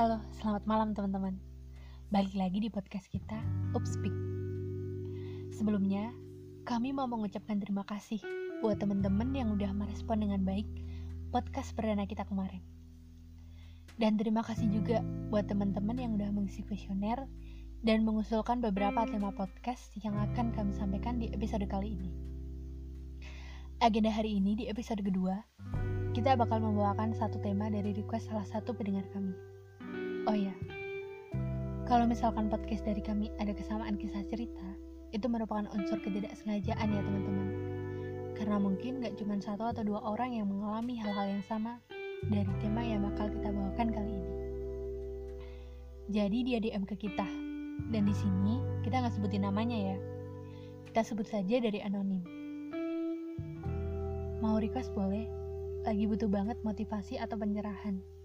Halo, selamat malam teman-teman. Balik lagi di podcast kita, Upspeak. Sebelumnya, kami mau mengucapkan terima kasih buat teman-teman yang udah merespon dengan baik podcast perdana kita kemarin. Dan terima kasih juga buat teman-teman yang udah mengisi kuesioner dan mengusulkan beberapa tema podcast yang akan kami sampaikan di episode kali ini. Agenda hari ini di episode kedua, kita bakal membawakan satu tema dari request salah satu pendengar kami. Oh ya, kalau misalkan podcast dari kami ada kesamaan kisah cerita, itu merupakan unsur ketidaksengajaan ya teman-teman. Karena mungkin gak cuma satu atau dua orang yang mengalami hal-hal yang sama dari tema yang bakal kita bawakan kali ini. Jadi dia DM ke kita, dan di sini kita nggak sebutin namanya ya. Kita sebut saja dari anonim. Mau request boleh? Lagi butuh banget motivasi atau penyerahan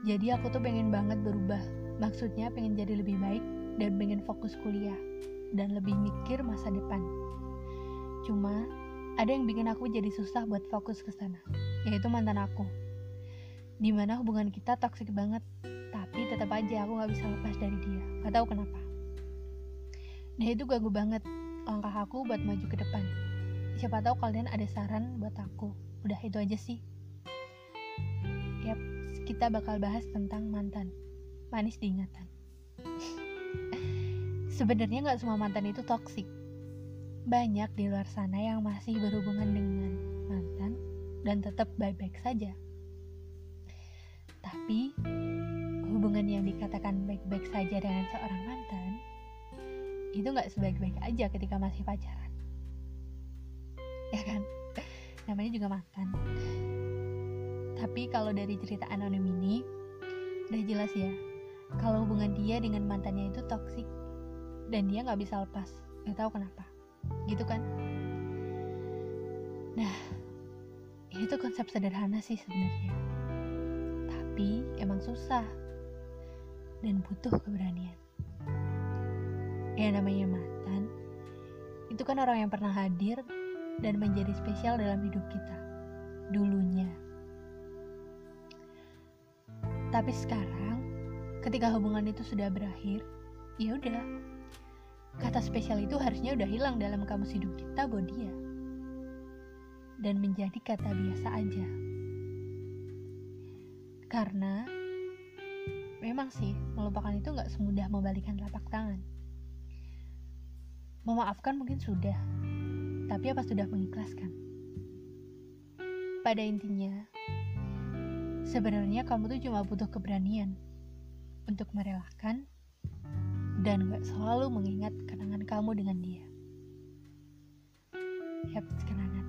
jadi aku tuh pengen banget berubah. Maksudnya pengen jadi lebih baik dan pengen fokus kuliah dan lebih mikir masa depan. Cuma ada yang bikin aku jadi susah buat fokus ke sana, yaitu mantan aku. Di mana hubungan kita toksik banget, tapi tetap aja aku gak bisa lepas dari dia. Gak tahu kenapa. Nah itu ganggu banget langkah aku buat maju ke depan. Siapa tahu kalian ada saran buat aku. Udah itu aja sih kita bakal bahas tentang mantan. Manis diingatan. Sebenarnya nggak semua mantan itu toksik. Banyak di luar sana yang masih berhubungan dengan mantan dan tetap baik-baik saja. Tapi hubungan yang dikatakan baik-baik saja dengan seorang mantan itu nggak sebaik-baik aja ketika masih pacaran. Ya kan? Namanya juga mantan. Tapi kalau dari cerita anonim ini, udah jelas ya, kalau hubungan dia dengan mantannya itu toksik dan dia nggak bisa lepas, nggak tahu kenapa, gitu kan? Nah, ini tuh konsep sederhana sih sebenarnya, tapi emang susah dan butuh keberanian. Ya namanya mantan, itu kan orang yang pernah hadir dan menjadi spesial dalam hidup kita dulunya. Tapi sekarang, ketika hubungan itu sudah berakhir, ya udah. Kata spesial itu harusnya udah hilang dalam kamus hidup kita buat dia. Dan menjadi kata biasa aja. Karena memang sih melupakan itu nggak semudah membalikan telapak tangan. Memaafkan mungkin sudah, tapi apa sudah mengikhlaskan? Pada intinya, Sebenarnya kamu tuh cuma butuh keberanian untuk merelakan dan gak selalu mengingat kenangan kamu dengan dia. Yap, kenangan.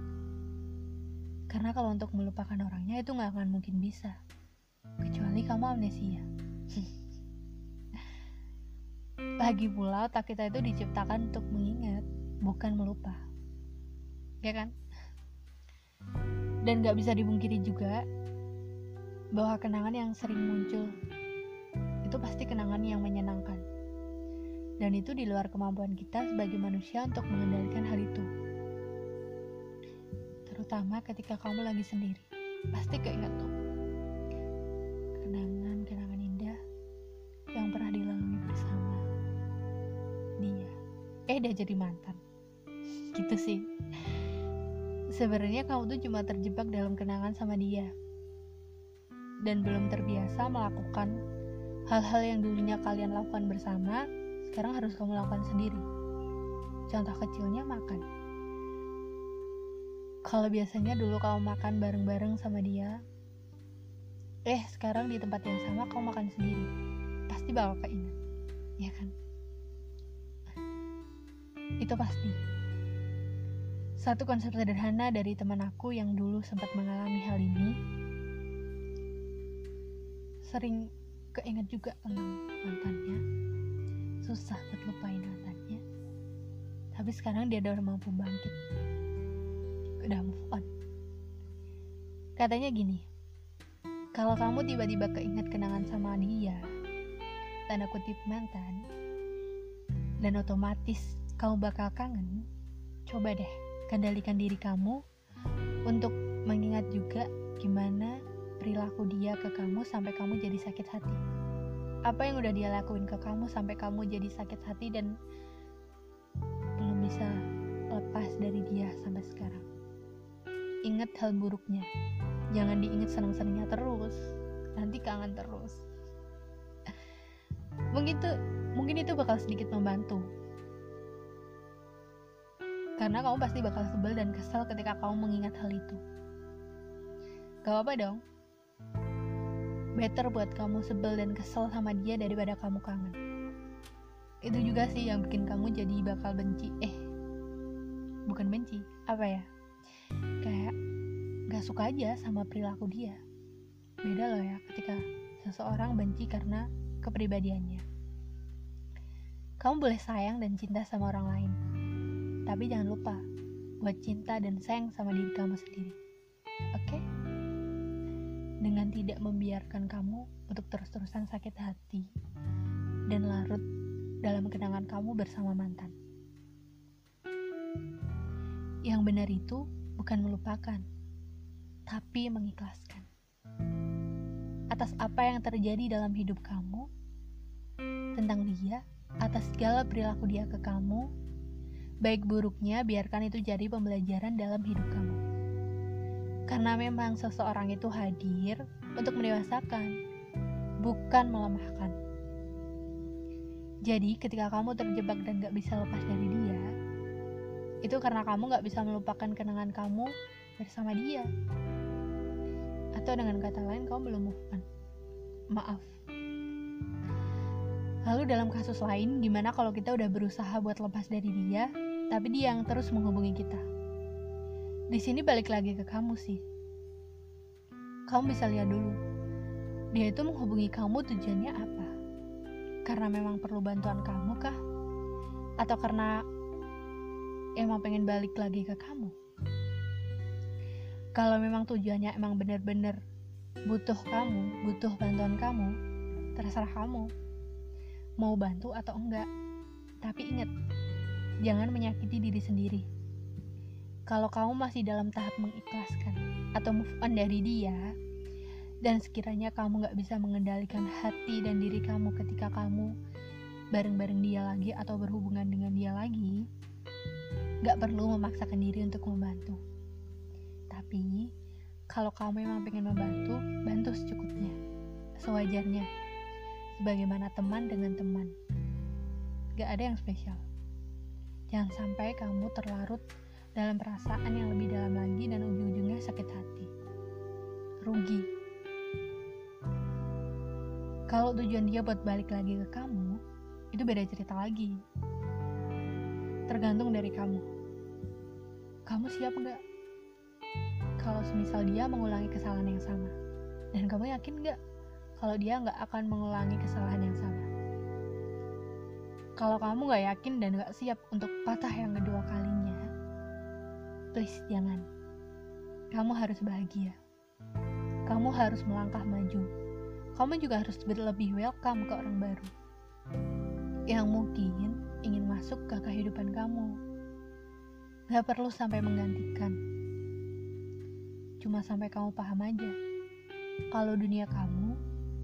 Karena kalau untuk melupakan orangnya itu gak akan mungkin bisa. Kecuali kamu amnesia. Lagi pula otak kita itu diciptakan untuk mengingat, bukan melupa. Ya kan? Dan gak bisa dibungkiri juga, bahwa kenangan yang sering muncul itu pasti kenangan yang menyenangkan. Dan itu di luar kemampuan kita sebagai manusia untuk mengendalikan hal itu. Terutama ketika kamu lagi sendiri. Pasti keinget tuh. Kenangan-kenangan indah yang pernah dilalui bersama dia. Eh, dia jadi mantan. Gitu sih. Sebenarnya kamu tuh cuma terjebak dalam kenangan sama dia dan belum terbiasa melakukan hal-hal yang dulunya kalian lakukan bersama, sekarang harus kamu lakukan sendiri. Contoh kecilnya makan. Kalau biasanya dulu kamu makan bareng-bareng sama dia, eh sekarang di tempat yang sama kamu makan sendiri, pasti bakal keinget, ya kan? Itu pasti. Satu konsep sederhana dari teman aku yang dulu sempat mengalami hal ini sering keinget juga tentang mantannya. Susah buat lupain mantannya. Tapi sekarang dia udah mampu bangkit. Udah move on. Katanya gini kalau kamu tiba-tiba keinget kenangan sama dia tanda kutip mantan dan otomatis kamu bakal kangen coba deh kendalikan diri kamu untuk mengingat juga gimana perilaku dia ke kamu sampai kamu jadi sakit hati. apa yang udah dia lakuin ke kamu sampai kamu jadi sakit hati dan belum bisa lepas dari dia sampai sekarang. Ingat hal buruknya, jangan diingat senang-senangnya terus, nanti kangen terus. Mungkin itu, mungkin itu bakal sedikit membantu. Karena kamu pasti bakal sebel dan kesel ketika kamu mengingat hal itu. Gak apa-apa dong, better buat kamu sebel dan kesel sama dia daripada kamu kangen. Itu juga sih yang bikin kamu jadi bakal benci. Eh, bukan benci, apa ya? Kayak gak suka aja sama perilaku dia. Beda loh ya ketika seseorang benci karena kepribadiannya. Kamu boleh sayang dan cinta sama orang lain. Tapi jangan lupa buat cinta dan sayang sama diri kamu sendiri. Oke? Okay? Dengan tidak membiarkan kamu untuk terus-terusan sakit hati dan larut dalam kenangan kamu bersama mantan. Yang benar itu bukan melupakan, tapi mengikhlaskan. Atas apa yang terjadi dalam hidup kamu, tentang dia, atas segala perilaku dia ke kamu, baik buruknya biarkan itu jadi pembelajaran dalam hidup kamu. Karena memang seseorang itu hadir untuk mendewasakan, bukan melemahkan. Jadi ketika kamu terjebak dan gak bisa lepas dari dia, itu karena kamu gak bisa melupakan kenangan kamu bersama dia. Atau dengan kata lain, kamu belum move on. Maaf. Lalu dalam kasus lain, gimana kalau kita udah berusaha buat lepas dari dia, tapi dia yang terus menghubungi kita? Di sini balik lagi ke kamu sih. Kamu bisa lihat dulu. Dia itu menghubungi kamu tujuannya apa? Karena memang perlu bantuan kamu kah? Atau karena emang pengen balik lagi ke kamu? Kalau memang tujuannya emang bener-bener butuh kamu, butuh bantuan kamu, terserah kamu. Mau bantu atau enggak. Tapi ingat, jangan menyakiti diri sendiri kalau kamu masih dalam tahap mengikhlaskan atau move on dari dia, dan sekiranya kamu gak bisa mengendalikan hati dan diri kamu ketika kamu bareng-bareng dia lagi atau berhubungan dengan dia lagi, gak perlu memaksakan diri untuk membantu. Tapi, kalau kamu memang pengen membantu, bantu secukupnya, sewajarnya, sebagaimana teman dengan teman. Gak ada yang spesial. Jangan sampai kamu terlarut dalam perasaan yang lebih dalam lagi dan ujung-ujungnya sakit hati. Rugi. Kalau tujuan dia buat balik lagi ke kamu, itu beda cerita lagi. Tergantung dari kamu. Kamu siap nggak? Kalau semisal dia mengulangi kesalahan yang sama, dan kamu yakin nggak kalau dia nggak akan mengulangi kesalahan yang sama? Kalau kamu nggak yakin dan nggak siap untuk patah yang kedua kalinya, Please jangan. Kamu harus bahagia. Kamu harus melangkah maju. Kamu juga harus lebih welcome ke orang baru. Yang mungkin ingin masuk ke kehidupan kamu. Gak perlu sampai menggantikan. Cuma sampai kamu paham aja. Kalau dunia kamu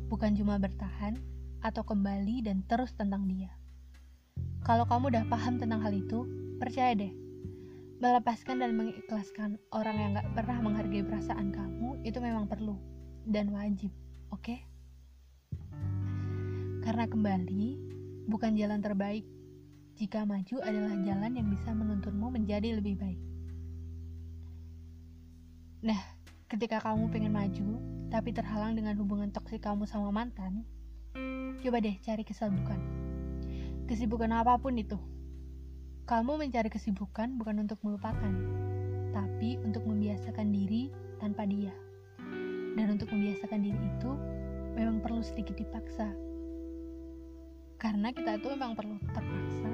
bukan cuma bertahan atau kembali dan terus tentang dia. Kalau kamu udah paham tentang hal itu, percaya deh, Melepaskan dan mengikhlaskan orang yang gak pernah menghargai perasaan kamu itu memang perlu dan wajib, oke? Okay? Karena kembali, bukan jalan terbaik jika maju adalah jalan yang bisa menuntunmu menjadi lebih baik. Nah, ketika kamu pengen maju, tapi terhalang dengan hubungan toksik kamu sama mantan, coba deh cari kesibukan. Kesibukan apa pun itu, kamu mencari kesibukan bukan untuk melupakan, tapi untuk membiasakan diri tanpa dia. Dan untuk membiasakan diri itu memang perlu sedikit dipaksa. Karena kita itu memang perlu terpaksa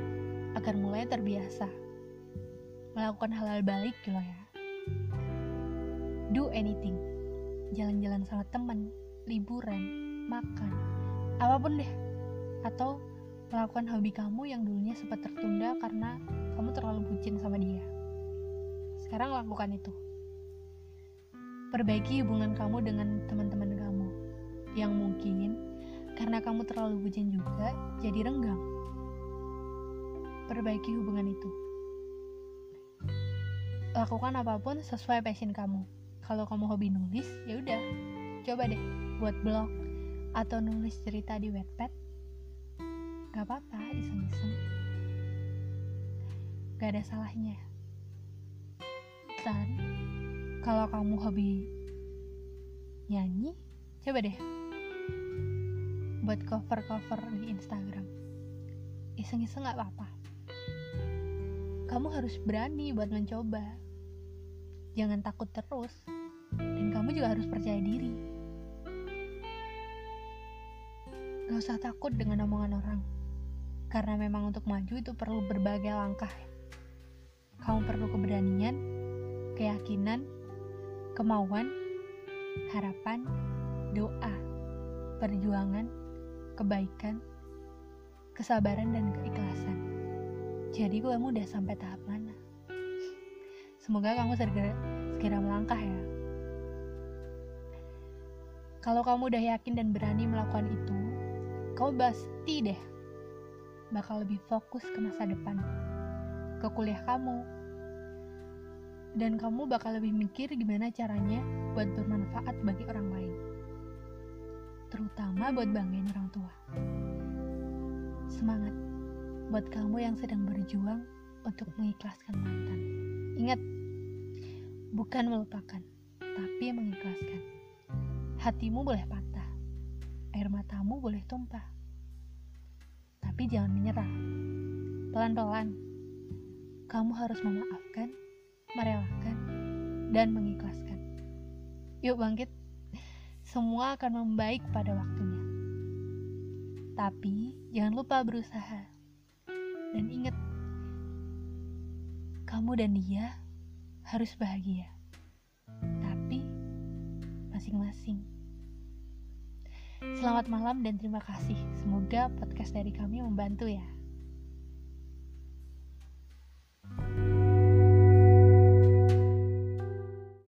agar mulai terbiasa. Melakukan hal-hal baik gitu ya. Do anything. Jalan-jalan sama teman, liburan, makan, apa pun deh. Atau Lakukan hobi kamu yang dulunya sempat tertunda karena kamu terlalu bucin sama dia. Sekarang lakukan itu. Perbaiki hubungan kamu dengan teman-teman kamu yang mungkin Karena kamu terlalu bucin juga, jadi renggang. Perbaiki hubungan itu. Lakukan apa pun sesuai passion kamu. Kalau kamu hobi nulis, ya udah, coba deh buat blog atau nulis cerita di Wattpad. Gak apa-apa, iseng-iseng. Gak ada salahnya. Dan kalau kamu hobi nyanyi, coba deh buat cover-cover di Instagram. Iseng-iseng gak apa-apa. Kamu harus berani buat mencoba. Jangan takut terus. Dan kamu juga harus percaya diri. Gak usah takut dengan omongan orang. Karena memang untuk maju itu perlu berbagai langkah. Kamu perlu keberanian, keyakinan, kemauan, harapan, doa, perjuangan, kebaikan, kesabaran, dan keikhlasan. Jadi kamu udah sampai tahap mana? Semoga kamu segera, segera melangkah ya. Kalau kamu udah yakin dan berani melakukan itu, kamu pasti deh bakal lebih fokus ke masa depan, ke kuliah kamu, dan kamu bakal lebih mikir gimana caranya buat bermanfaat bagi orang lain, terutama buat banggain orang tua. Semangat buat kamu yang sedang berjuang untuk mengikhlaskan mantan. Ingat, bukan melupakan, tapi mengikhlaskan. Hatimu boleh patah, air matamu boleh tumpah, tapi jangan menyerah. Pelan-pelan, kamu harus memaafkan, merelakan, dan mengikhlaskan. Yuk bangkit, semua akan membaik pada waktunya. Tapi jangan lupa berusaha. Dan ingat, kamu dan dia harus bahagia. Tapi masing-masing. Selamat malam dan terima kasih. Semoga podcast dari kami membantu ya.